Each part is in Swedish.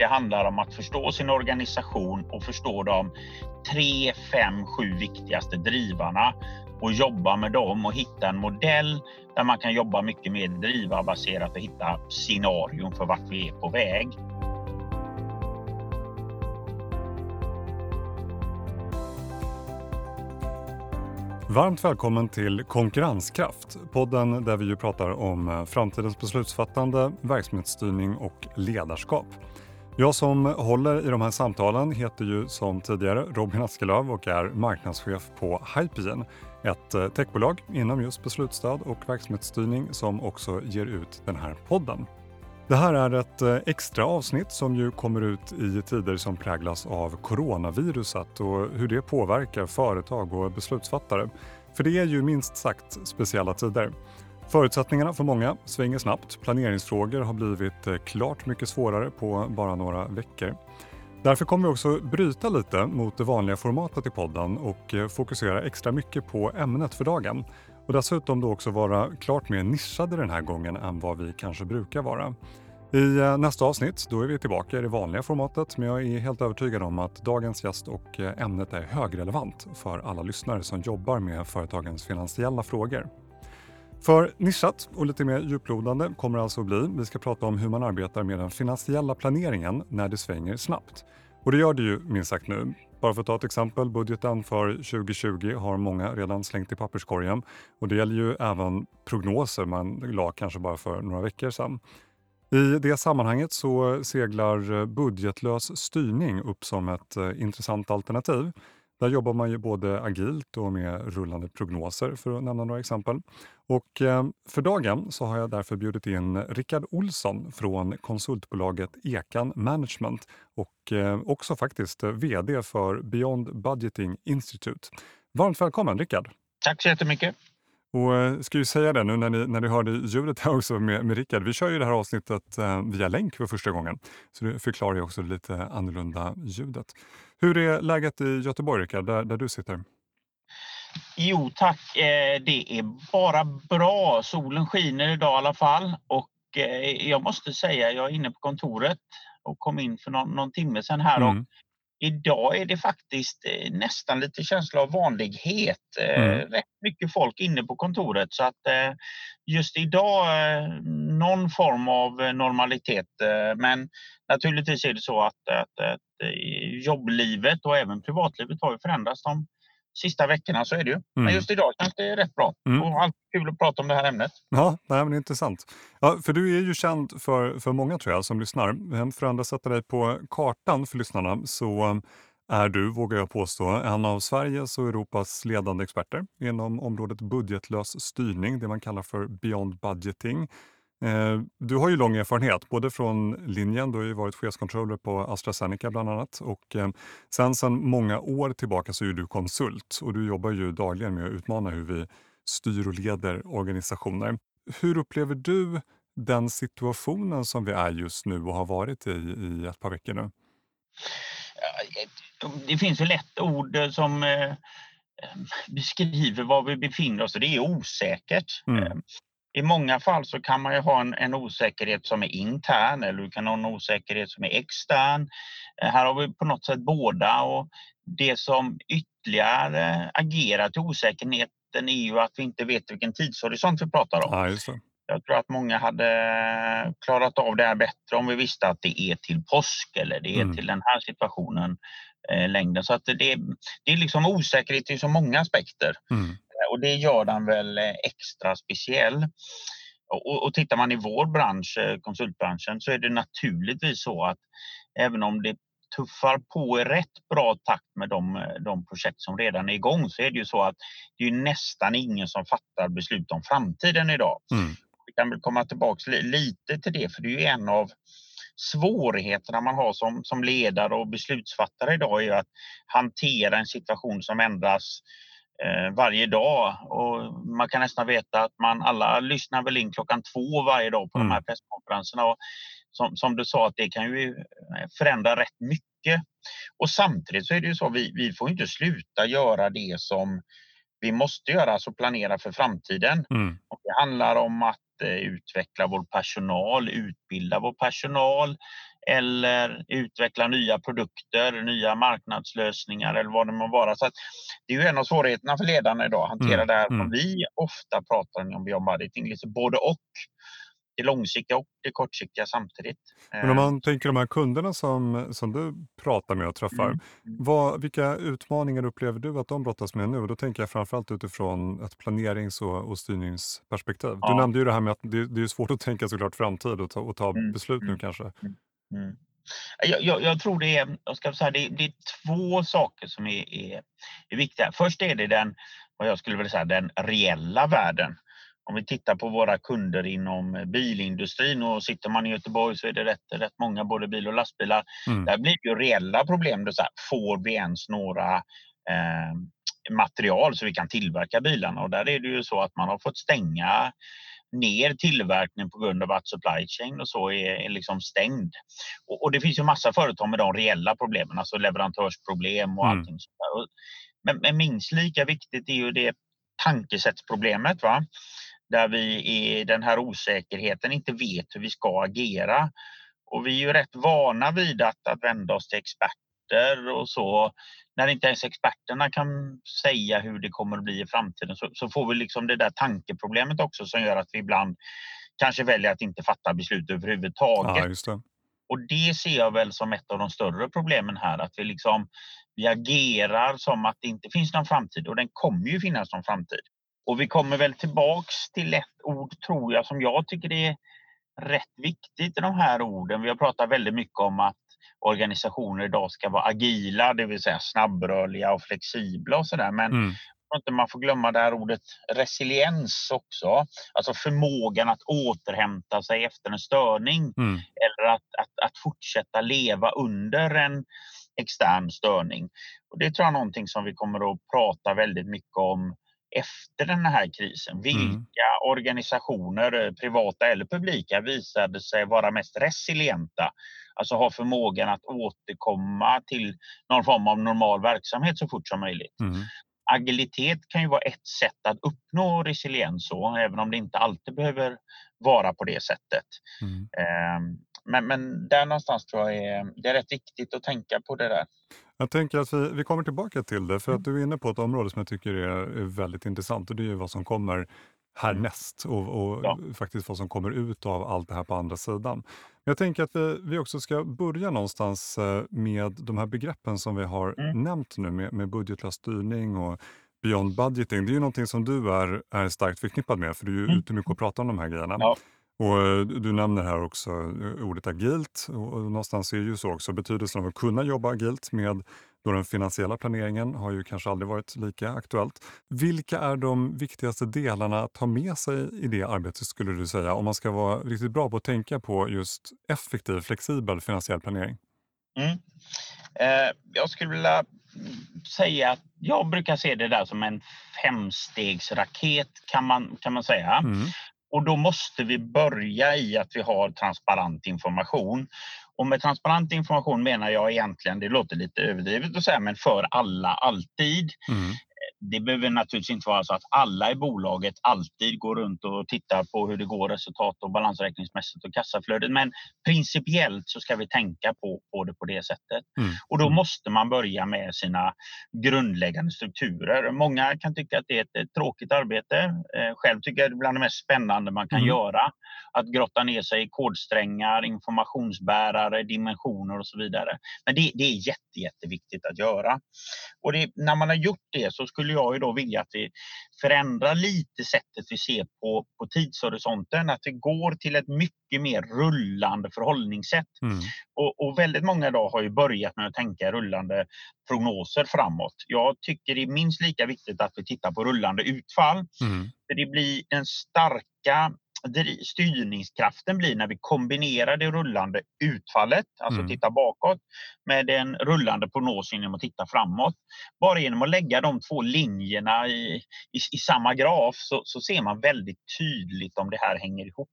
det handlar om att förstå sin organisation och förstå de tre, fem, sju viktigaste drivarna och jobba med dem och hitta en modell där man kan jobba mycket mer drivarbaserat och hitta scenarion för vart vi är på väg. Varmt välkommen till Konkurrenskraft, podden där vi ju pratar om framtidens beslutsfattande, verksamhetsstyrning och ledarskap. Jag som håller i de här samtalen heter ju som tidigare Robin Askelöv och är marknadschef på Hypegen, ett eh, techbolag inom just beslutsstöd och verksamhetsstyrning som också ger ut den här podden. Det här är ett eh, extra avsnitt som ju kommer ut i tider som präglas av coronaviruset och hur det påverkar företag och beslutsfattare. För det är ju minst sagt speciella tider. Förutsättningarna för många svänger snabbt. Planeringsfrågor har blivit eh, klart mycket svårare på bara några veckor. Därför kommer vi också bryta lite mot det vanliga formatet i podden och eh, fokusera extra mycket på ämnet för dagen. Och dessutom då också vara klart mer nischade den här gången än vad vi kanske brukar vara. I eh, nästa avsnitt då är vi tillbaka i det vanliga formatet men jag är helt övertygad om att dagens gäst och ämnet är högrelevant för alla lyssnare som jobbar med företagens finansiella frågor. För nischat och lite mer djuplodande kommer det alltså att bli. Vi ska prata om hur man arbetar med den finansiella planeringen när det svänger snabbt. Och det gör det ju minst sagt nu. Bara för att ta ett exempel, budgeten för 2020 har många redan slängt i papperskorgen och det gäller ju även prognoser man la kanske bara för några veckor sedan. I det sammanhanget så seglar budgetlös styrning upp som ett eh, intressant alternativ. Där jobbar man ju både agilt och med rullande prognoser för att nämna några exempel. Och eh, för dagen så har jag därför bjudit in Rickard Olsson från konsultbolaget Ekan Management och eh, också faktiskt VD för Beyond Budgeting Institute. Varmt välkommen Rickard! Tack så jättemycket! Och eh, ska ju säga det nu när ni, när ni hörde ljudet här också med, med Rickard. Vi kör ju det här avsnittet via länk för första gången. Så det förklarar ju också lite annorlunda ljudet. Hur är läget i Göteborg, Rickard, där, där du sitter? Jo tack, eh, det är bara bra. Solen skiner idag i alla fall och eh, jag måste säga, jag är inne på kontoret och kom in för någon, någon timme sedan här mm. och Idag är det faktiskt eh, nästan lite känsla av vanlighet. Eh, mm. Rätt mycket folk inne på kontoret så att eh, just idag någon form av normalitet. Men naturligtvis är det så att, att, att jobblivet och även privatlivet har förändrats de sista veckorna så är det ju. Mm. Men just idag känns det rätt bra. Mm. Och alltid kul att prata om det här ämnet. Ja, nej, men intressant. Ja, för du är ju känd för, för många tror jag som lyssnar. För att sätta dig på kartan för lyssnarna så är du, vågar jag påstå, en av Sveriges och Europas ledande experter inom området budgetlös styrning, det man kallar för beyond budgeting. Eh, du har ju lång erfarenhet, både från linjen, du har ju varit chefscontroller på AstraZeneca bland annat och eh, sen sedan många år tillbaka så är du konsult och du jobbar ju dagligen med att utmana hur vi styr och leder organisationer. Hur upplever du den situationen som vi är just nu och har varit i i ett par veckor nu? Det finns väl ett ord som eh, beskriver var vi befinner oss och det är osäkert. Mm. I många fall så kan man ju ha en, en, osäkerhet som är intern eller du kan ha en osäkerhet som är extern. Eh, här har vi på något sätt båda och det som ytterligare agerar till osäkerheten är ju att vi inte vet vilken tidshorisont vi pratar om. Ja, Jag tror att många hade klarat av det här bättre om vi visste att det är till påsk eller det är mm. till den här situationen eh, längden. Så att det, det är liksom osäkerhet i så många aspekter. Mm och det gör den väl eh, extra speciell. Och, och tittar man i vår bransch, eh, konsultbranschen, så är det naturligtvis så att även om det tuffar på i rätt bra takt med de, eh, de projekt som redan är igång så är det ju så att det är nästan ingen som fattar beslut om framtiden idag. Mm. Vi kan väl komma tillbaka lite till det för det är ju en av svårigheterna man har som, som ledare och beslutsfattare idag är att hantera en situation som ändras varje dag. Och man kan nästan veta att man alla lyssnar väl in klockan två varje dag på mm. de här presskonferenserna. Och som, som du sa, att det kan ju eh, förändra rätt mycket. Och samtidigt så är det ju så, vi, vi får inte sluta göra det som vi måste göra, alltså planera för framtiden. Mm. Och det handlar om att eh, utveckla vår personal, utbilda vår personal, eller utveckla nya produkter, nya marknadslösningar eller vad det må vara. Så det är ju en av svårigheterna för ledarna idag, att hantera mm. det här som mm. vi ofta pratar om beyond budgeting, liksom både och det långsiktiga och det kortsiktiga samtidigt. Men om man eh, tänker de här kunderna som, som du pratar med och träffar, mm. mm. vad, vilka utmaningar upplever du att de brottas med nu? Och då tänker jag framförallt utifrån ett planerings och, och styrningsperspektiv. Ja. Du nämnde ju det här med att det, det är svårt att tänka såklart framtid och ta, och ta mm. beslut nu mm. kanske. Mm. Jag, jag, jag, tror det är, jag ska säga, det, det är två saker som är, är, är viktiga. Först är det den, vad jag skulle vilja säga, den reella världen om vi tittar på våra kunder inom bilindustrin och sitter man i Göteborg så är det rätt, rätt många både bil och lastbilar. Mm. Där blir det ju reella problem. Då så här, får vi ens några eh, material så vi kan tillverka bilarna? Och där är det ju så att man har fått stänga ner tillverkningen på grund av att supply chain och så är, är liksom stängd. Och, och, det finns ju massa företag med de reella problemen, alltså leverantörsproblem och mm. allting sånt Men, men minst lika viktigt är ju det tankesättsproblemet. Va? där vi i den här osäkerheten inte vet hur vi ska agera. Och vi är ju rätt vana vid att, att vända oss till experter och så. När inte ens experterna kan säga hur det kommer att bli i framtiden så, så får vi liksom det där tankeproblemet också som gör att vi ibland kanske väljer att inte fatta beslut överhuvudtaget. Ja, det. Och det ser jag väl som ett av de större problemen här, att vi liksom vi agerar som att det inte finns någon framtid och den kommer ju finnas någon framtid. Och vi kommer väl tillbaks till ett ord, tror jag, som jag tycker är rätt viktigt i de här orden. Vi har pratat väldigt mycket om att organisationer idag ska vara agila, det vill säga snabbrörliga och flexibla och sådär. Men mm. inte man får glömma det här ordet resiliens också. Alltså förmågan att återhämta sig efter en störning mm. eller att, att, att fortsätta leva under en extern störning. Och det tror jag är någonting som vi kommer att prata väldigt mycket om efter den här krisen. Mm. Vilka mm. organisationer, privata eller publika, visade sig vara mest resilienta? Alltså ha förmågan att återkomma till någon form av normal verksamhet så fort som möjligt. Mm. Agilitet kan ju vara ett sätt att uppnå resiliens, så, även om det inte alltid behöver vara på det sättet. Mm. Ehm, men, men där någonstans tror jag är, det är rätt viktigt att tänka på det där. Jag tänker att vi, vi kommer tillbaka till det, för att mm. du är inne på ett område som jag tycker är, är väldigt intressant och det är vad som kommer härnäst och, och ja. faktiskt vad som kommer ut av allt det här på andra sidan. Jag tänker att vi, vi också ska börja någonstans eh, med de här begreppen som vi har mm. nämnt nu med, med budgetlös styrning och beyond budgeting. Det är ju någonting som du är, är starkt förknippad med, för du är ju mm. ute mycket och pratar om de här grejerna. Ja. Och eh, Du nämner här också eh, ordet agilt och någonstans är det ju så också betydelsen av att kunna jobba agilt med då den finansiella planeringen har ju kanske aldrig varit lika aktuellt. Vilka är de viktigaste delarna att ha med sig i det arbetet skulle du säga om man ska vara riktigt bra på att tänka på just effektiv, flexibel finansiell planering? Mm. Eh, jag skulle vilja säga att jag brukar se det där som en femstegsraket kan man, kan man säga. Mm. Och då måste vi börja i att vi har transparent information. Och med transparent information menar jag egentligen, det låter lite överdrivet att säga, men för alla alltid. Mm det behöver naturligtvis inte vara så att alla i bolaget alltid går runt och tittar på hur det går resultat och balansräkningsmässigt och kassaflödet. Men principiellt så ska vi tänka på, på det på det sättet. Mm. Och då måste man börja med sina grundläggande strukturer. Många kan tycka att det är ett, ett tråkigt arbete. Eh, själv tycker jag det är bland det mest spännande man kan mm. göra. Att grotta ner sig i kodsträngar, informationsbärare, dimensioner och så vidare. Men det, det är jätte, jätteviktigt att göra. Och det, när man har gjort det så skulle jag ju då vilja att vi förändrar lite sättet vi ser på, på tidshorisonten. Att vi går till ett mycket mer rullande förhållningssätt. Mm. Och, och, väldigt många idag har ju börjat med att tänka rullande prognoser framåt. Jag tycker det är minst lika viktigt att vi tittar på rullande utfall. Mm. För det blir den starka styrningskraften blir när vi kombinerar det rullande utfallet, alltså mm. titta bakåt, med en rullande prognos genom att titta framåt. Bara genom att lägga de två linjerna i, i, i samma graf så, så, ser man väldigt tydligt om det här hänger ihop.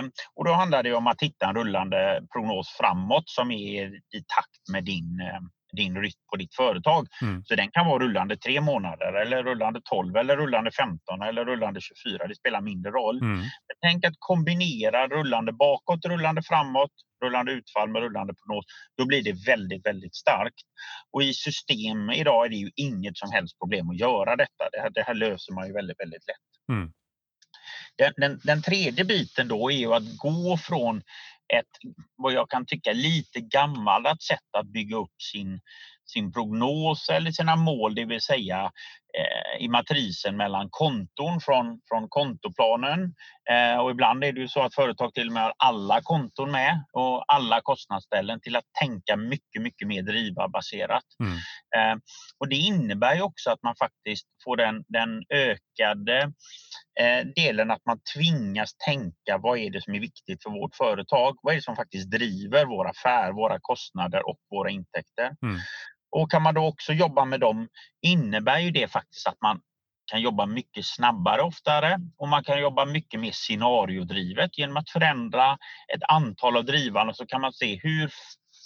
Um, och då handlar det om att hitta en rullande prognos framåt som är i takt med din um, din rytm på ditt företag. Mm. Så den kan vara rullande tre månader eller rullande 12 eller rullande 15 eller rullande 24. Det spelar mindre roll. Mm. tänk att kombinera rullande bakåt, rullande framåt rullande utfall med rullande prognos, då blir det väldigt, väldigt starkt. Och i system idag är det ju inget som helst problem att göra detta. Det här, det här löser man ju väldigt, väldigt lätt. Mm. Den, den, den, tredje biten då är ju att gå från ett, vad jag kan tycka, lite gammalt sätt att bygga upp sin, sin prognos eller sina mål, det vill säga eh, i matrisen mellan konton från, från kontoplanen. Eh, och ibland är det ju så att företag till och med har alla konton med och alla kostnadsställen till att tänka mycket, mycket mer drivarbaserat. Mm. Eh, och det innebär ju också att man faktiskt får den, den ökade eh, delen att man tvingas tänka vad är det som är viktigt för vårt företag? Vad är det som faktiskt driver vår affär, våra kostnader och våra intäkter? Mm. Och kan man då också jobba med dem innebär ju det faktiskt att man kan jobba mycket snabbare oftare och man kan jobba mycket mer scenariodrivet. Genom att förändra ett antal av drivarna så kan man se hur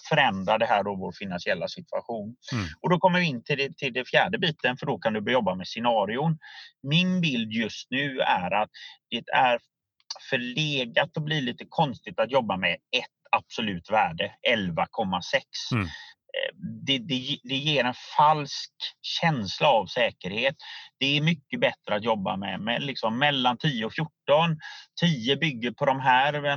förändrar det här då vår finansiella situation. Mm. Och då kommer vi in till det, till det fjärde biten för då kan du börja jobba med scenarion. Min bild just nu är att det är förlegat och blir lite konstigt att jobba med ett absolut värde, 11,6. Mm. Det, det, det, ger en falsk känsla av säkerhet. Det är mycket bättre att jobba med, med liksom mellan 10 och 14. 10 bygger på de här eh,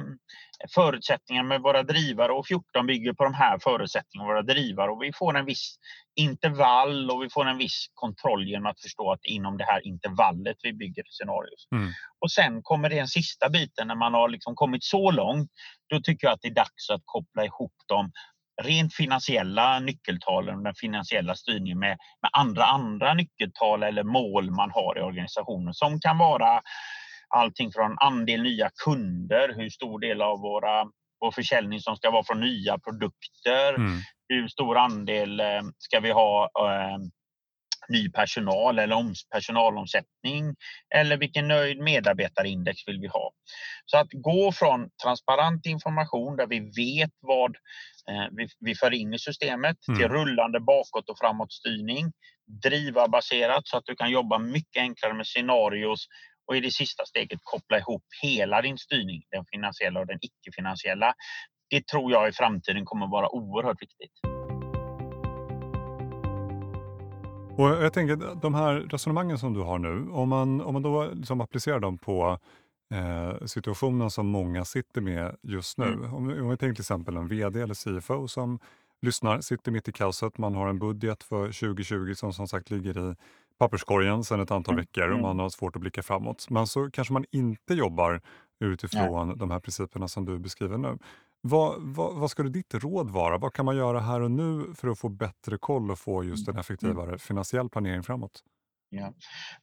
förutsättningarna med våra drivare och 14 bygger på de här förutsättningarna med våra drivare. Och vi får en viss intervall och vi får en viss kontroll genom att förstå att inom det här intervallet vi bygger scenarios. Mm. Och sen kommer den sista biten när man har liksom kommit så långt. Då tycker jag att det är dags att koppla ihop dem rent finansiella nyckeltalen, den finansiella styrningen med, med andra, andra nyckeltal eller mål man har i organisationen som kan vara allting från andel nya kunder, hur stor del av våra, vår försäljning som ska vara från nya produkter, mm. hur stor andel eh, ska vi ha eh, ny personal eller om, personalomsättning eller vilken nöjd medarbetarindex vill vi ha. Så att gå från transparent information där vi vet vad eh, vi, vi för in i systemet mm. till rullande bakåt och framåtstyrning, drivarbaserat så att du kan jobba mycket enklare med scenarios och i det sista steget koppla ihop hela din styrning, den finansiella och den icke-finansiella. Det tror jag i framtiden kommer vara oerhört viktigt. Och jag tänker de här resonemangen som du har nu, om man, om man då liksom applicerar dem på eh, situationen som många sitter med just nu. Mm. Om, om vi tänker till exempel en VD eller CFO som lyssnar, sitter mitt i kaoset, man har en budget för 2020 som som sagt ligger i papperskorgen sedan ett antal mm. veckor och mm. man har svårt att blicka framåt. Men så kanske man inte jobbar utifrån Nej. de här principerna som du beskriver nu. Vad, vad, vad, skulle ditt råd vara? Vad kan man göra här och nu för att få bättre koll och få just en effektivare mm. finansiell planering framåt? Ja.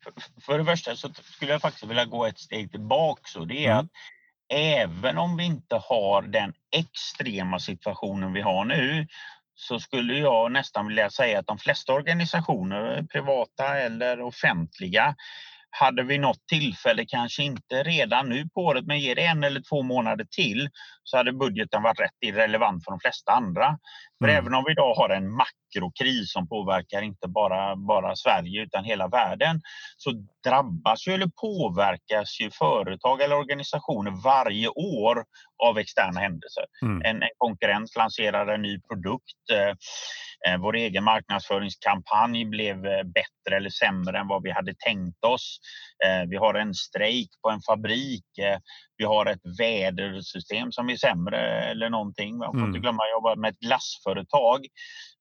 För, för det första så skulle jag faktiskt vilja gå ett steg tillbaka. Så det är mm. att även om vi inte har den extrema situationen vi har nu så skulle jag nästan vilja säga att de flesta organisationer, privata eller offentliga, hade vi något tillfälle, kanske inte redan nu på året, men ger det en eller två månader till så hade budgeten varit rätt irrelevant för de flesta andra. För mm. även om vi idag har en makrokris som påverkar inte bara, bara Sverige utan hela världen så drabbas ju eller påverkas ju företag eller organisationer varje år av externa händelser. Mm. En, en konkurrent lanserar en ny produkt. Eh, vår egen marknadsföringskampanj blev eh, bättre eller sämre än vad vi hade tänkt oss. Eh, vi har en strejk på en fabrik. Vi har ett vädersystem som är sämre eller någonting. Man får mm. inte glömma att jag jobbar med ett glassföretag.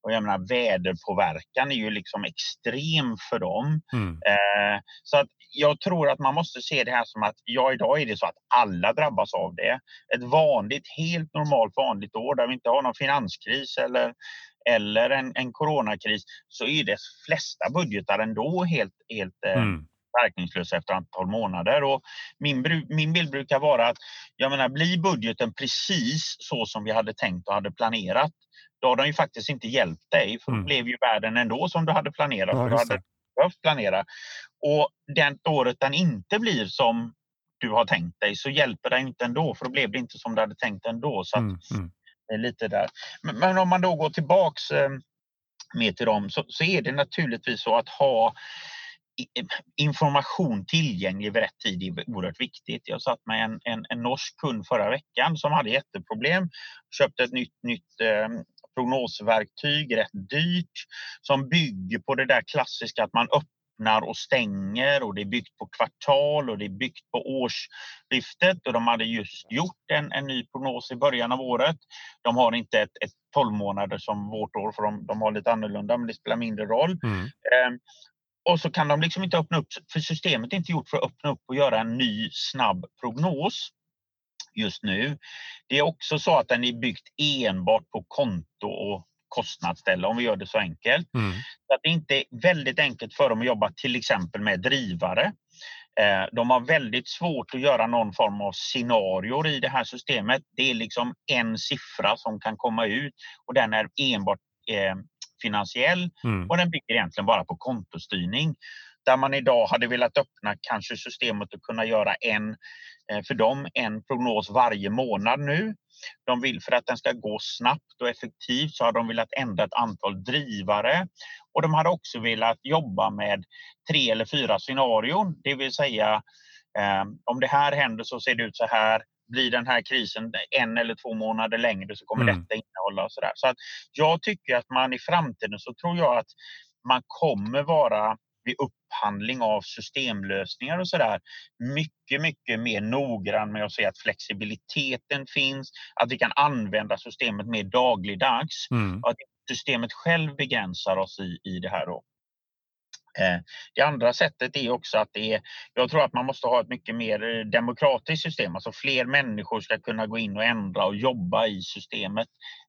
Och jag menar, väderpåverkan är ju liksom extrem för dem. Mm. Eh, så att jag tror att man måste se det här som att ja, idag är det så att alla drabbas av det. Ett vanligt, helt normalt vanligt år där vi inte har någon finanskris eller, eller en, en coronakris så är de flesta budgetar ändå helt, helt eh, mm verkningslösa efter antal månader. Och min, min bild brukar vara att jag menar, blir budgeten precis så som vi hade tänkt och hade planerat, då har den ju faktiskt inte hjälpt dig. För då mm. blev ju världen ändå som du hade planerat. Ja, du hade behövt planera. Och det året den inte blir som du har tänkt dig så hjälper det inte ändå för då blev det inte som du hade tänkt ändå. Så mm, mm. Eh, lite där. Men, men, om man då går tillbaks eh, mer till dem så, så är det naturligtvis så att ha eh, information tillgänglig vid rätt tid är oerhört viktigt. Jag satt med en, en, en norsk kund förra veckan som hade jätteproblem. Köpte ett nytt, nytt eh, prognosverktyg, rätt dyrt, som bygger på det där klassiska att man öppnar och stänger och det är byggt på kvartal och det är byggt på årsskiftet och de hade just gjort en, en ny prognos i början av året. De har inte ett, ett 12 månader som vårt år för de, de har lite annorlunda men det spelar mindre roll. Mm. Eh, och så kan de liksom inte öppna upp, för systemet är inte gjort för att öppna upp och göra en ny snabb prognos just nu. Det är också så att den är byggt enbart på konto och kostnadsställe om vi gör det så enkelt. Mm. Så att det är inte väldigt enkelt för dem att jobba till exempel med drivare. Eh, de har väldigt svårt att göra någon form av scenarior i det här systemet. Det är liksom en siffra som kan komma ut och den är enbart eh, finansiell mm. och den bygger egentligen bara på kontostyrning. Där man idag hade velat öppna kanske systemet att kunna göra en, eh, för dem, en prognos varje månad nu. De vill för att den ska gå snabbt och effektivt så har de velat ändra ett antal drivare och de hade också velat jobba med tre eller fyra scenarion, det vill säga eh, om det här händer så ser det ut så här. Blir den här krisen en eller två månader längre så kommer mm. detta innehålla och så där. Så att jag tycker att man i framtiden så tror jag att man kommer vara vid upphandling av systemlösningar och sådär mycket, mycket mer noggrann med att se att flexibiliteten finns, att vi kan använda systemet mer dagligdags mm. och att systemet själv begränsar oss i, i det här. Då. Eh, det andra sättet är också att det är, jag tror att man måste ha ett mycket mer eh, demokratiskt system. Alltså fler människor ska kunna gå in och ändra och jobba i systemet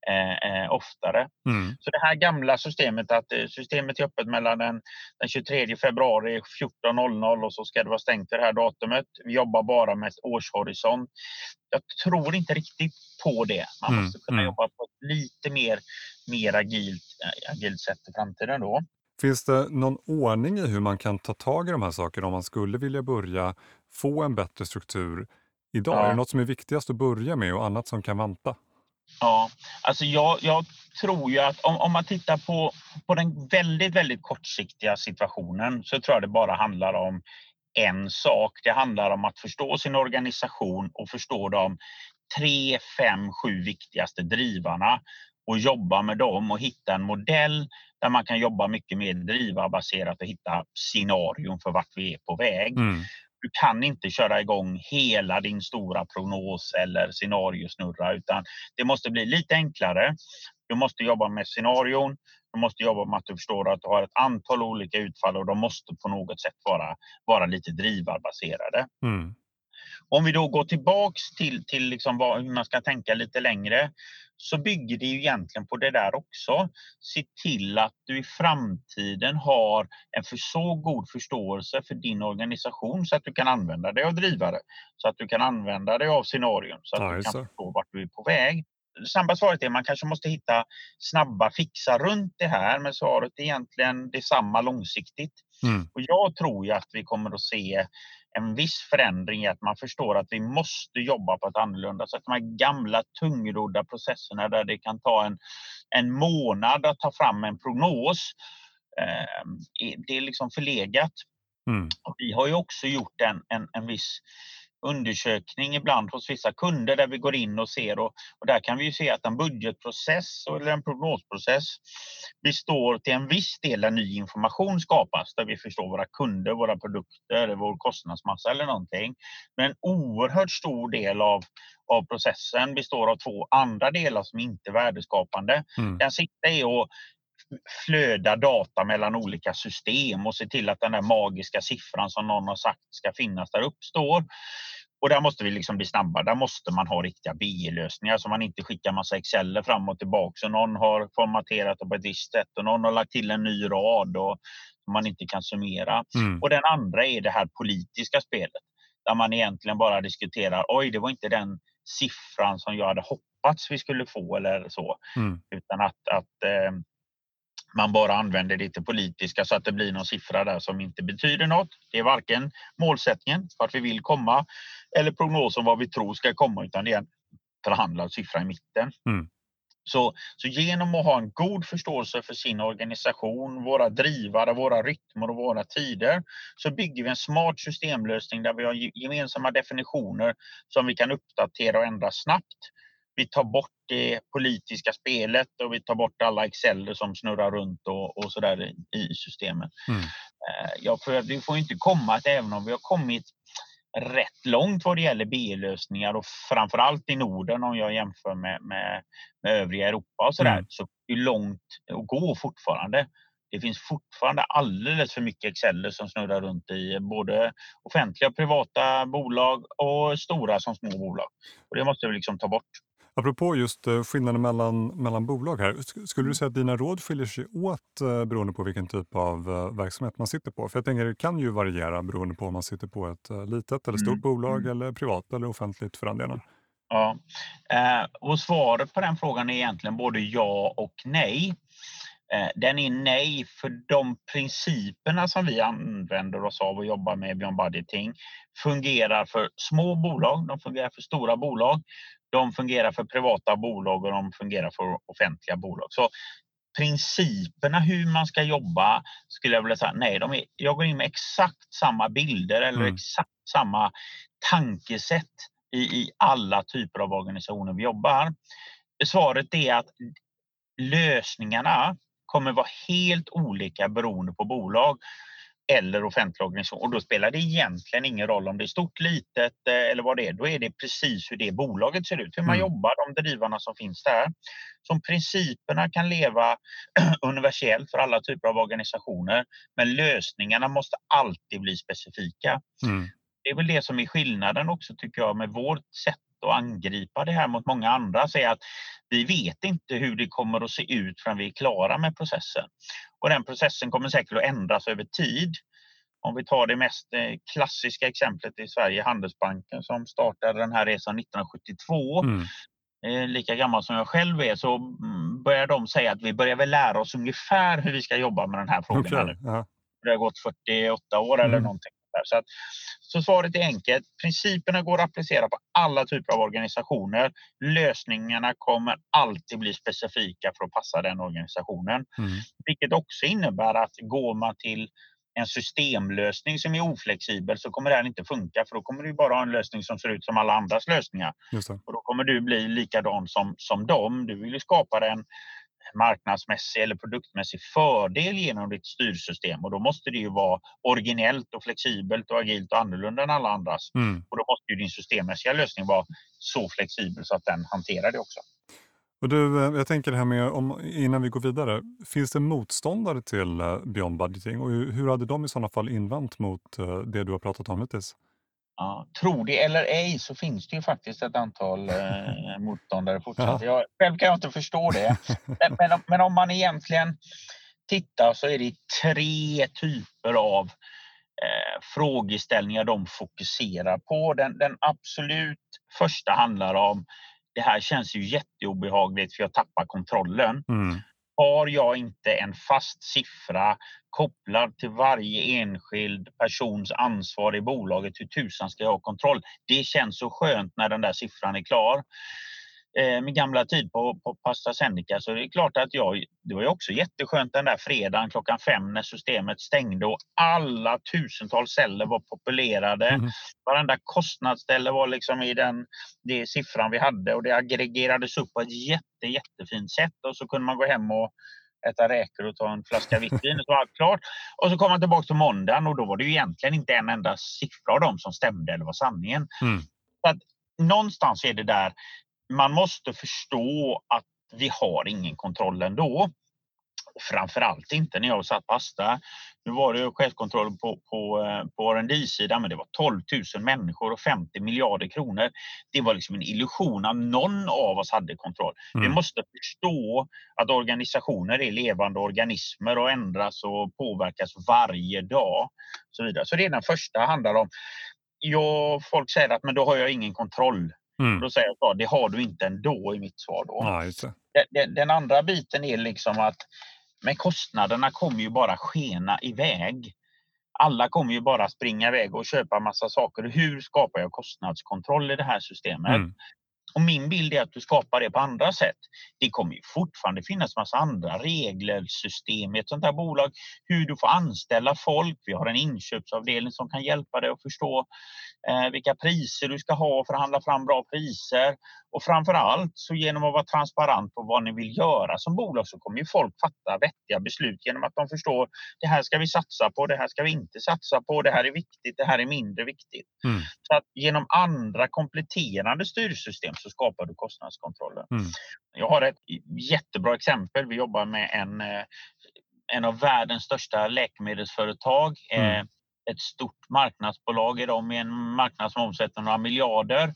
eh, eh oftare. Mm. Så det här gamla systemet att systemet är öppet mellan den, den 23 februari 14.00 och så ska det vara stängt det här datumet. Vi jobbar bara med årshorisont. Jag tror inte riktigt på det. Man mm. måste kunna mm. jobba på ett lite mer, mer agilt, agilt sätt i framtiden då. Finns det någon ordning i hur man kan ta tag i de här sakerna om man skulle vilja börja få en bättre struktur idag? Ja. Är det något som är viktigast att börja med och annat som kan vänta? Ja, alltså jag, jag tror ju att om, om, man tittar på, på den väldigt, väldigt kortsiktiga situationen så tror jag det bara handlar om en sak. Det handlar om att förstå sin organisation och förstå de tre, fem, sju viktigaste drivarna och jobba med dem och hitta en modell där man kan jobba mycket mer drivarbaserat och hitta scenarion för vart vi är på väg. Mm. Du kan inte köra igång hela din stora prognos eller scenariosnurra utan det måste bli lite enklare. Du måste jobba med scenarion, du måste jobba med att du förstår att du har ett antal olika utfall och de måste på något sätt vara, vara lite drivarbaserade. Mm. Om vi då går tillbaks till, till liksom vad, hur man ska tänka lite längre så bygger det ju egentligen på det där också. Se till att du i framtiden har en för så god förståelse för din organisation så att du kan använda dig av drivare, så att du kan använda dig av scenarion, så att du kan förstå vart du är på väg. Snabba svaret är att man kanske måste hitta snabba fixar runt det här, men svaret är egentligen detsamma långsiktigt. Mm. Och jag tror ju att vi kommer att se en viss förändring i att man förstår att vi måste jobba på ett annorlunda sätt. De här gamla tungrodda processerna där det kan ta en, en månad att ta fram en prognos, eh, det är liksom förlegat. Mm. Och vi har ju också gjort en, en, en viss undersökning ibland hos vissa kunder där vi går in och ser och, och, där kan vi se att en budgetprocess eller en prognosprocess består till en viss del där ny information skapas där vi förstår våra kunder, våra produkter, vår kostnadsmassa eller någonting. Men en oerhört stor del av, av processen består av två andra delar som inte är värdeskapande. Mm. Den sista är att flöda data mellan olika system och se till att den där magiska siffran som någon har sagt ska finnas där uppstår. Och där måste vi liksom bli snabba. Där måste man ha riktiga BI-lösningar så man inte skickar massa Excel fram och tillbaka. Så någon har formaterat det på ett visst sätt och någon har lagt till en ny rad och man inte kan summera. Mm. Och den andra är det här politiska spelet där man egentligen bara diskuterar. Oj, det var inte den siffran som jag hade hoppats vi skulle få eller så. Mm. Utan att, att eh, man bara använder det till politiska så att det blir någon siffra där som inte betyder något. Det är varken målsättningen, vart vi vill komma, eller prognosen vad vi tror ska komma, utan det är en förhandlad siffra i mitten. Mm. Så, så genom att ha en god förståelse för sin organisation, våra drivare, våra rytmer och våra tider så bygger vi en smart systemlösning där vi har gemensamma definitioner som vi kan uppdatera och ändra snabbt. Vi tar bort det politiska spelet och vi tar bort alla Excel som snurrar runt och, och där i systemet. Mm. Eh, ja, för vi får inte komma att även om vi har kommit rätt långt vad det gäller BE-lösningar och framförallt i Norden om jag jämför med, med, med övriga Europa och sådär, mm. så är det långt att gå fortfarande. Det finns fortfarande alldeles för mycket Excel som snurrar runt i både offentliga och privata bolag och stora som små bolag. Och det måste vi liksom ta bort. Apropå just eh, skillnaden mellan, mellan bolag här. Skulle du mm. säga att dina råd skiljer sig åt eh, beroende på vilken typ av eh, verksamhet man sitter på? För jag tänker det kan ju variera beroende på om man sitter på ett litet eller stort mm. bolag mm. eller privat eller offentligt för den delen. Ja, och svaret på den frågan är egentligen både ja och nej. Den är nej för de principerna som vi använder oss av och jobbar med Beyond Budgeting fungerar för små bolag, de fungerar för stora bolag de fungerar för privata bolag och de fungerar för offentliga bolag. Så principerna hur man ska jobba skulle jag vilja säga, nej, de är, jag går in med exakt samma bilder eller mm. exakt samma tankesätt i, i alla typer av organisationer vi jobbar. Svaret är att lösningarna kommer vara helt olika beroende på bolag eller offentlig organisation. Och då spelar det egentligen ingen roll om det är stort, litet eh, eller vad det är. Då är det precis hur det bolaget ser ut, hur man mm. jobbar, de drivarna som finns där. Som principerna kan leva universellt för alla typer av organisationer, men lösningarna måste alltid bli specifika. Mm. Det är väl det som är skillnaden också tycker jag med vårt sätt att angripa det här mot många andra så är att vi vet inte hur det kommer att se ut förrän vi är klara med processen. Och den processen kommer säkert att ändras över tid. Om vi tar det mest eh, klassiska exemplet i Sverige, Handelsbanken som startade den här resan 1972. Mm. Eh, lika gammal som jag själv är så mm, börjar de säga att vi börjar väl lära oss ungefär hur vi ska jobba med den här frågan. Okay. Ja. Det har gått 48 år eller mm. Någonting. Så, att, så svaret är enkelt. Principerna går att applicera på alla typer av organisationer. Lösningarna kommer alltid bli specifika för att passa den organisationen. Mm. Vilket också innebär att går man till en systemlösning som är oflexibel så kommer det här inte funka för då kommer du bara ha en lösning som ser ut som alla andras lösningar. Och då kommer du bli likadan som, som dem. Du vill skapa en marknadsmässig eller produktmässig fördel genom ditt styrsystem och då måste det ju vara originellt och flexibelt och agilt och annorlunda än alla andras. Mm. Och då måste ju din systemmässiga lösning vara så flexibel så att den hanterar det också. Och du, eh, jag tänker det här med, om, innan vi går vidare, finns det motståndare till eh, Beyond Budgeting och hur hade de i sådana fall invänt mot eh, det du har pratat om hittills? Ja, tro det eller ej så finns det ju faktiskt ett antal eh, motståndare fortfarande. Jag, själv kan jag inte förstå det. Men, men, men, om man egentligen tittar så är det tre typer av eh, frågeställningar de fokuserar på. Den, den absolut första handlar om det här känns ju jätteobehagligt för jag tappar kontrollen. Mm. Har jag inte en fast siffra kopplad till varje enskild persons ansvar i bolaget, hur tusan ska jag ha kontroll? Det känns så skönt när den där siffran är klar. Eh, min gamla tid på, på Pasta Seneca så det är klart att jag, det var ju också jätteskönt den där fredagen klockan fem när systemet stängde och alla tusentals celler var populerade. Mm. Varenda kostnadsställe var liksom i den det siffran vi hade och det aggregerades upp på ett jätte, jättefint sätt och så kunde man gå hem och äta räkor och ta en flaska vitt vin. Så var allt klart. Och så kom man tillbaka till måndagen och då var det ju egentligen inte en enda siffra av dem som stämde eller var sanningen. Mm. Så att någonstans är det där man måste förstå att vi har ingen kontroll ändå. Framförallt inte när jag satt pasta. Nu var det chefskontroll på, på, eh, på R&D-sidan men det var 12 000 människor och 50 miljarder kronor. Det var liksom en illusion att någon av oss hade kontroll. Mm. Vi måste förstå att organisationer är levande organismer och ändras och påverkas varje dag. Så, vidare. så det är den första handlar om. Ja, folk säger att men då har jag ingen kontroll. Mm. Då säger jag så, det har du inte ändå i mitt svar. Då. Ja, den, den, andra biten är liksom att men kostnaderna kommer ju bara skena iväg. Alla kommer ju bara springa iväg och köpa massa saker. Hur skapar jag kostnadskontroll i det här systemet? Mm. Och min bild är att du skapar det på andra sätt. Det kommer ju fortfarande finnas massa andra regler, system i ett sånt här bolag. Hur du får anställa folk. Vi har en inköpsavdelning som kan hjälpa dig att förstå eh, vilka priser du ska ha och förhandla fram bra priser. Och framför allt så genom att vara transparent på vad ni vill göra som bolag så kommer ju folk fatta vettiga beslut genom att de förstår det här ska vi satsa på, det här ska vi inte satsa på, det här är viktigt, det här är mindre viktigt. Mm. Så att genom andra kompletterande styrsystem så skapar du kostnadskontroller. Mm. Jag har ett jättebra exempel. Vi jobbar med en, eh, en av världens största läkemedelsföretag. Mm. Eh, ett stort marknadsbolag idag med en marknad som omsätter några miljarder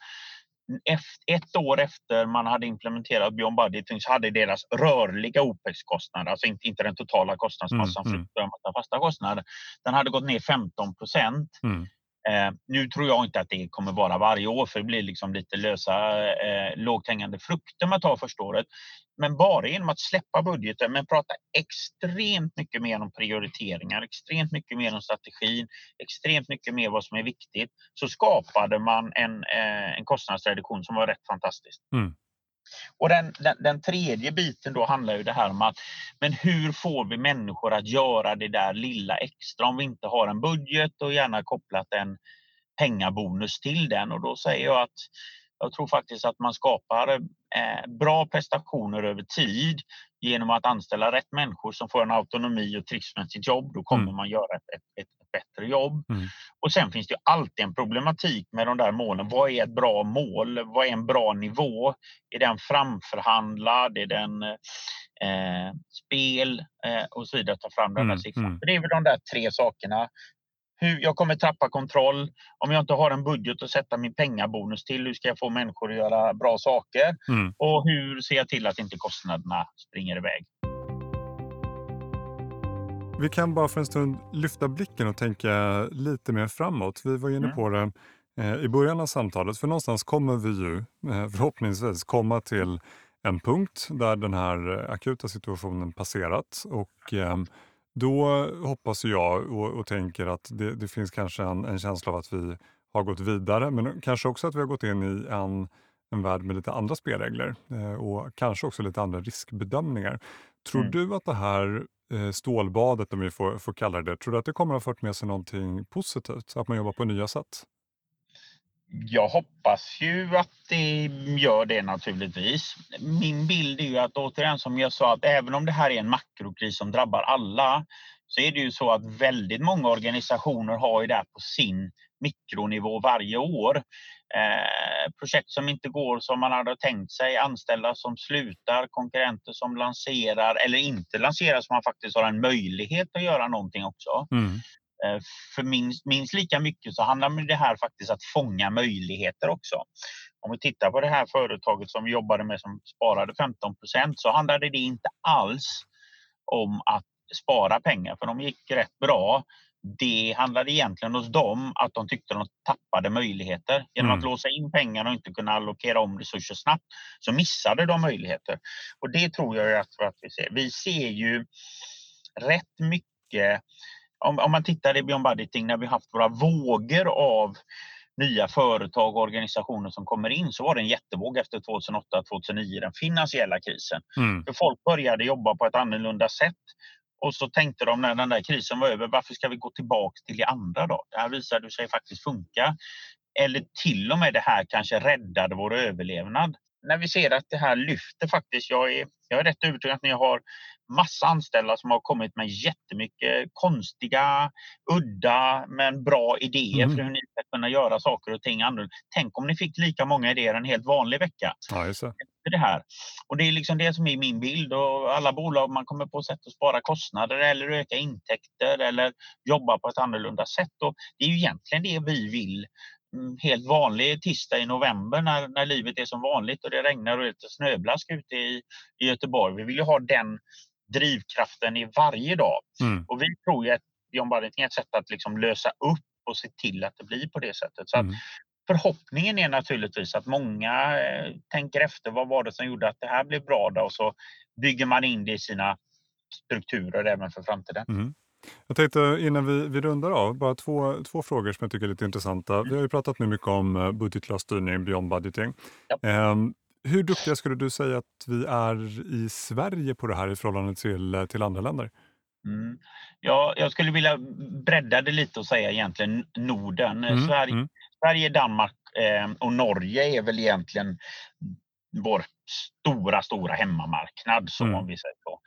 ett år efter man hade implementerat Beyond Budgeting så hade deras rörliga OPEX-kostnader, alltså inte, inte den totala kostnadsmassan mm, mm. fasta kostnader, den hade gått ner 15 procent. Mm. Eh, nu tror jag inte att det kommer vara varje år för det blir liksom lite lösa eh, lågt hängande frukter man tar första året. Men bara genom att släppa budgeten men prata extremt mycket mer om prioriteringar, extremt mycket mer om strategin, extremt mycket mer vad som är viktigt så skapade man en, eh, en kostnadsreduktion som var rätt fantastisk. Mm. Och den, den, den, tredje biten då handlar ju det här om att men hur får vi människor att göra det där lilla extra om vi inte har en budget och gärna kopplat en pengabonus till den? Och då säger jag att jag tror faktiskt att man skapar eh, bra prestationer över tid genom att anställa rätt människor som får en autonomi och trivs med sitt jobb. Då kommer mm. man göra ett, ett, ett bättre jobb. Mm. Och sen finns det alltid en problematik med de där målen. Vad är ett bra mål? Vad är en bra nivå? Är den framförhandlad? Är den eh, spel eh, och så vidare? Ta fram den här mm. siffran. Mm. Det är väl de där tre sakerna hur jag kommer tappa kontroll. Om jag inte har en budget att sätta min pengabonus till, hur ska jag få människor att göra bra saker? Mm. Och hur ser jag till att inte kostnaderna springer iväg? Vi kan bara för en stund lyfta blicken och tänka lite mer framåt. Vi var inne mm. på det eh, i början av samtalet, för någonstans kommer vi ju eh, förhoppningsvis komma till en punkt där den här akuta situationen passerat och eh, då hoppas jag och, och tänker att det, det, finns kanske en, en känsla av att vi har gått vidare men kanske också att vi har gått in i en, en värld med lite andra spelregler eh, och kanske också lite andra riskbedömningar. Tror mm. du att det här eh, stålbadet, om vi får, får kalla det tror du att det kommer att ha fört med sig någonting positivt? Att man jobbar på nya sätt? Jag hoppas ju att det gör det naturligtvis. Min bild är ju att återigen som jag sa att även om det här är en makrokris som drabbar alla så är det ju så att väldigt många organisationer har ju det här på sin mikronivå varje år. Eh, projekt som inte går som man hade tänkt sig, anställda som slutar, konkurrenter som lanserar eller inte lanserar så man faktiskt har en möjlighet att göra någonting också. Mm. Eh, för minst, minst lika mycket så handlar det här faktiskt att fånga möjligheter också. Om vi tittar på det här företaget som vi jobbade med som sparade 15% så handlade det inte alls om att spara pengar för de gick rätt bra. Det handlade egentligen hos dem att de tyckte de tappade möjligheter. Genom mm. att låsa in pengar och inte kunna allokera om resurser snabbt så missade de möjligheter. Och det tror jag att, att vi ser. Vi ser ju rätt mycket om, om man tittar i Beyond Budgeting när vi haft våra vågor av nya företag och organisationer som kommer in så var det en jättevåg efter 2008-2009, den finansiella krisen. Mm. För folk började jobba på ett annorlunda sätt. Och så tänkte de när den där krisen var över, varför ska vi gå tillbaka till det andra då? Det här visade sig faktiskt funka. Eller till och med det här kanske räddade vår överlevnad när vi ser att det här lyfter faktiskt. Jag är, jag är rätt övertygad att ni har massa anställda som har kommit med jättemycket konstiga, udda men bra idéer mm. för hur ni ska kunna göra saker och ting annorlunda. Tänk om ni fick lika många idéer en helt vanlig vecka. Ja, just det. det här. Och det är liksom det som är min bild och alla bolag man kommer på sätt att spara kostnader eller öka intäkter eller jobba på ett annorlunda sätt. Och det är ju egentligen det vi vill Mm, helt vanlig tisdag i november när, när livet är som vanligt och det regnar och det är lite snöblask ute i, i Göteborg. Vi vill ju ha den drivkraften i varje dag. Mm. Och vi tror ju att Beyond Budgeting är ett sätt att liksom lösa upp och se till att det blir på det sättet. Så mm. Förhoppningen är naturligtvis att många eh, tänker efter vad var det som gjorde att det här blev bra då? och så bygger man in det i sina strukturer även för framtiden. Mm. Jag tänkte innan vi, vi rundar av, bara två, två frågor som jag tycker är lite intressanta. Vi har ju pratat nu mycket om eh, budgetlös styrning, beyond budgeting. Ja. Ehm, hur duktiga skulle du säga att vi är i Sverige på det här i förhållande till, eh, till andra länder? Mm. Ja, jag skulle vilja bredda det lite och säga egentligen Norden. Mm, Sverige, mm. Sverige, Danmark eh, och Norge är väl egentligen vår stora, stora hemmamarknad. Så Mm. vi säger så.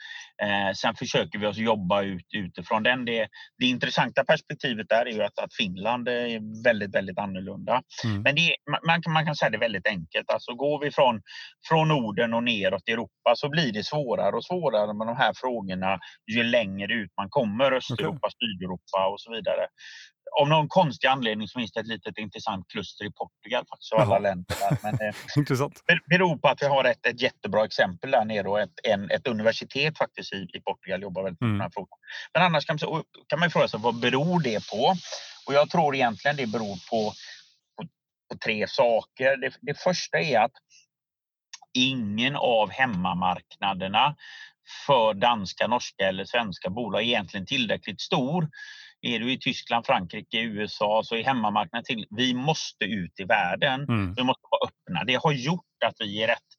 Eh, sen försöker vi oss jobba ut, utifrån den. Det, det intressanta perspektivet där är ju att, att Finland är väldigt, väldigt annorlunda. Mm. Men det man- man, kan, man kan säga det väldigt enkelt. Alltså går vi från, från Norden och neråt i Europa så blir det svårare och svårare med de här frågorna ju längre ut man kommer. Östeuropa, Sydeuropa och så vidare. Av någon konstig anledning så finns det ett litet intressant kluster i Portugal faktiskt av alla länder. Där. Men det ber- beror på att vi har ett, ett jättebra exempel där nere och ett, en, ett universitet faktiskt i, i Portugal jobbar väldigt mycket med Mm. de här frågorna. Men annars kan man, kan man fråga sig vad beror det på? Och jag tror egentligen det beror på, på, på tre saker. Det, det första är att ingen av hemmamarknaderna för danska, norska eller svenska bolag är egentligen tillräckligt stor. Är du i Tyskland, Frankrike, USA så är hemmamarknaden till. Vi måste ut i världen. Mm. Vi måste vara öppna. Det har gjort att vi är rätt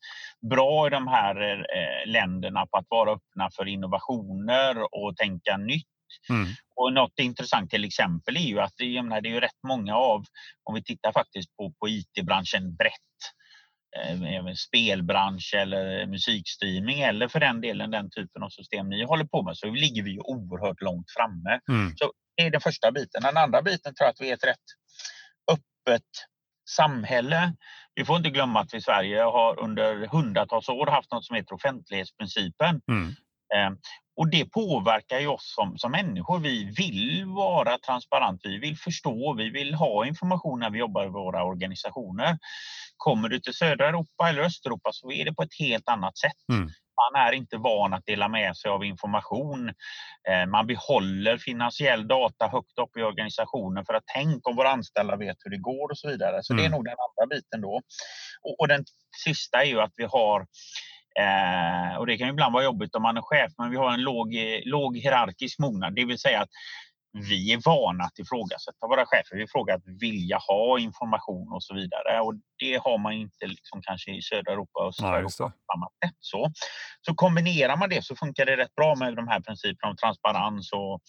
bra i de här eh, länderna på att vara öppna för innovationer och tänka nytt. Mm. Och något intressant till exempel är ju att det, jag menar, det är ju rätt många av, om vi tittar faktiskt på, på IT-branschen brett, spelbransch eller musikstreaming eller för den delen den typen av system ni håller på med så ligger vi ju oerhört långt framme. Mm. Det är den första biten. Den andra biten tror jag att vi är ett rätt öppet samhälle. Vi får inte glömma att vi i Sverige har under hundratals år haft något som heter offentlighetsprincipen. Mm. Och det påverkar ju oss som, som människor. Vi vill vara transparent, vi vill förstå, vi vill ha information när vi jobbar i våra organisationer. Kommer du till södra Europa eller Östeuropa så är det på ett helt annat sätt. Mm. Man är inte van att dela med sig av information. Eh, Man behåller finansiell data högt upp i organisationen för att tänk om våra anställda vet hur det går och så vidare. Så det är Mm. nog den andra biten då. Och, och den sista är ju att vi har Eh, och det kan ju ibland vara jobbigt om man är chef, men vi har en låg, låg hierarkisk mognad. Det vill säga att vi är vana att ifrågasätta våra chefer. Vi frågar att vilja ha information och så vidare. Och det har man inte liksom kanske i södra Europa och östra Nej, Europa på samma sätt. Så. så kombinerar man det så funkar det rätt bra med de här principerna om transparens och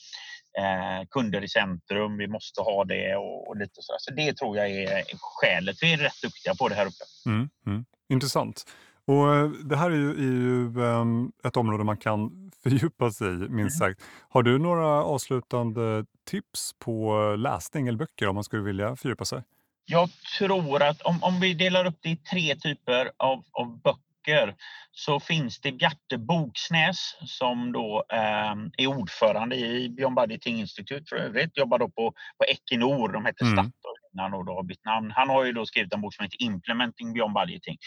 eh, kunder i centrum. Vi måste ha det och, och lite så. Så det tror jag är skälet. Vi är rätt duktiga på det här uppe. Mm. Mm. Intressant. Och eh, det här är ju, är ju ehm, ett område man kan fördjupa sig i, Mm. minst sagt. Har du några avslutande tips på läsning eller böcker om man skulle vilja fördjupa sig? Jag tror att om, om vi delar upp det i tre typer av, av böcker så finns det Bjarte Boksnäs som då eh, är ordförande i Beyond Budgeting Institute för övrigt. Jobbar då på, på Equinor, de hette Mm. Statoil när han då har bytt namn. Han har ju då skrivit en bok som heter Implementing Beyond Budgeting.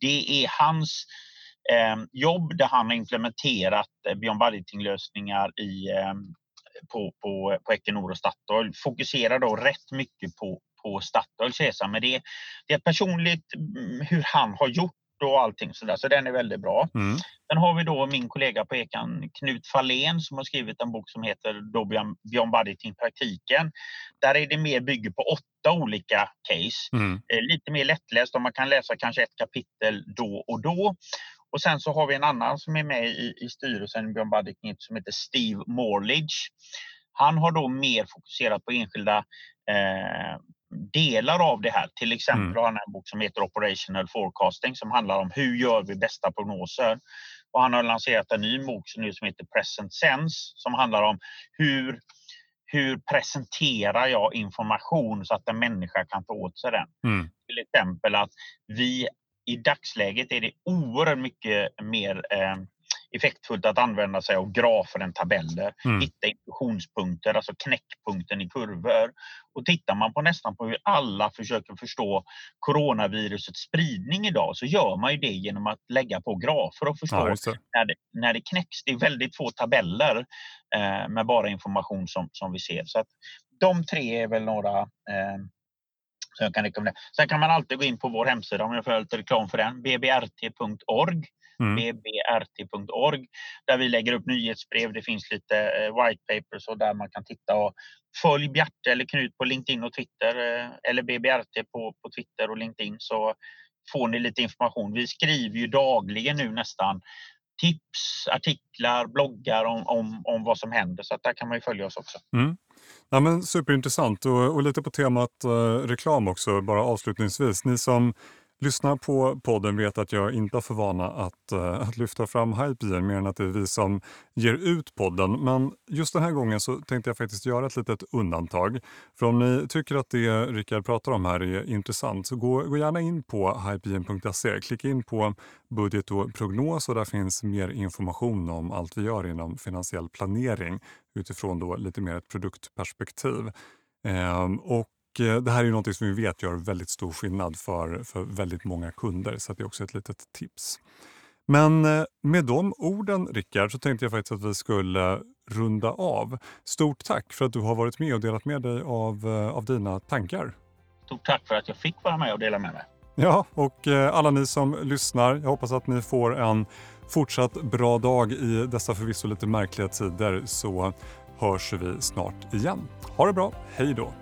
Det är hans eh, jobb där han har implementerat eh, Beyond Budgeting-lösningar i eh, på, på, på Equinor och Statoil fokuserar då rätt mycket på, på Statoils resa. Men det, det är personligt mm, hur han har gjort och allting sådär. Så den är väldigt bra. Mm. Sen har vi då min kollega på Ekan, Knut Fahlén, som har skrivit en bok som heter då Beyond Budgeting praktiken. Där är det mer bygger på åtta olika case. Mm. Eh, lite mer lättläst och man kan läsa kanske ett kapitel då och då. Och sen så har vi en annan som är med i, i styrelsen i Beyond Budgeting som heter Steve Morledge. Han har då mer fokuserat på enskilda eh, delar av det här. Till exempel Mm. har han en bok som heter Operational Forecasting som handlar om hur gör vi bästa prognoser. Och han har lanserat en ny bok nu som heter Present Sense som handlar om hur, hur presenterar jag information så att en människa kan ta åt sig den. Mm. Till exempel att vi i dagsläget är det oerhört mycket mer eh, effektfullt att använda sig av grafer än tabeller. Mm. Hitta intuitionspunkter, alltså knäckpunkten i kurvor. Och tittar man på nästan på hur alla försöker förstå coronavirusets spridning idag så gör man ju det genom att lägga på grafer och förstå Ja, det. när, det, när det knäcks. Det är väldigt få tabeller eh, med bara information som, som vi ser. Så att de tre är väl några eh, som jag kan rekommendera. Sen kan man alltid gå in på vår hemsida om jag får lite reklam för den. bbrt.org mm. bbrt.org, där vi lägger upp nyhetsbrev. Det finns lite eh, white papers och där man kan titta. Och följ Bjarte eller Knut på LinkedIn och Twitter eller BBRT på, på Twitter och LinkedIn så får ni lite information. Vi skriver ju dagligen nu nästan tips, artiklar, bloggar om, om, om vad som händer. Så att där kan man ju följa oss också. Mm. Ja, men superintressant och, och lite på temat uh, reklam också, bara avslutningsvis. Ni som lyssnar på podden vet att jag inte har för vana att, uh, att lyfta fram Hype mer än att det är vi som ger ut podden. Men just den här gången så tänkte jag faktiskt göra ett litet undantag. För om ni tycker att det Rickard pratar om här är intressant så gå, gå gärna in på hypegen.se. Klicka in på budget och prognos och där finns mer information om allt vi gör inom finansiell planering utifrån då lite mer ett produktperspektiv. Ehm, och det här är något som vi vet gör väldigt stor skillnad för, för väldigt många kunder, så det är också ett litet tips. Men eh, med de orden, Rickard, så tänkte jag faktiskt att vi skulle runda av. Stort tack för att du har varit med och delat med dig av, eh, av dina tankar. Stort tack för att jag fick vara med och dela med mig. Ja, och alla ni som lyssnar, jag hoppas att ni får en fortsatt bra dag i dessa förvisso lite märkliga tider så hörs vi snart igen. Ha det bra, hej då!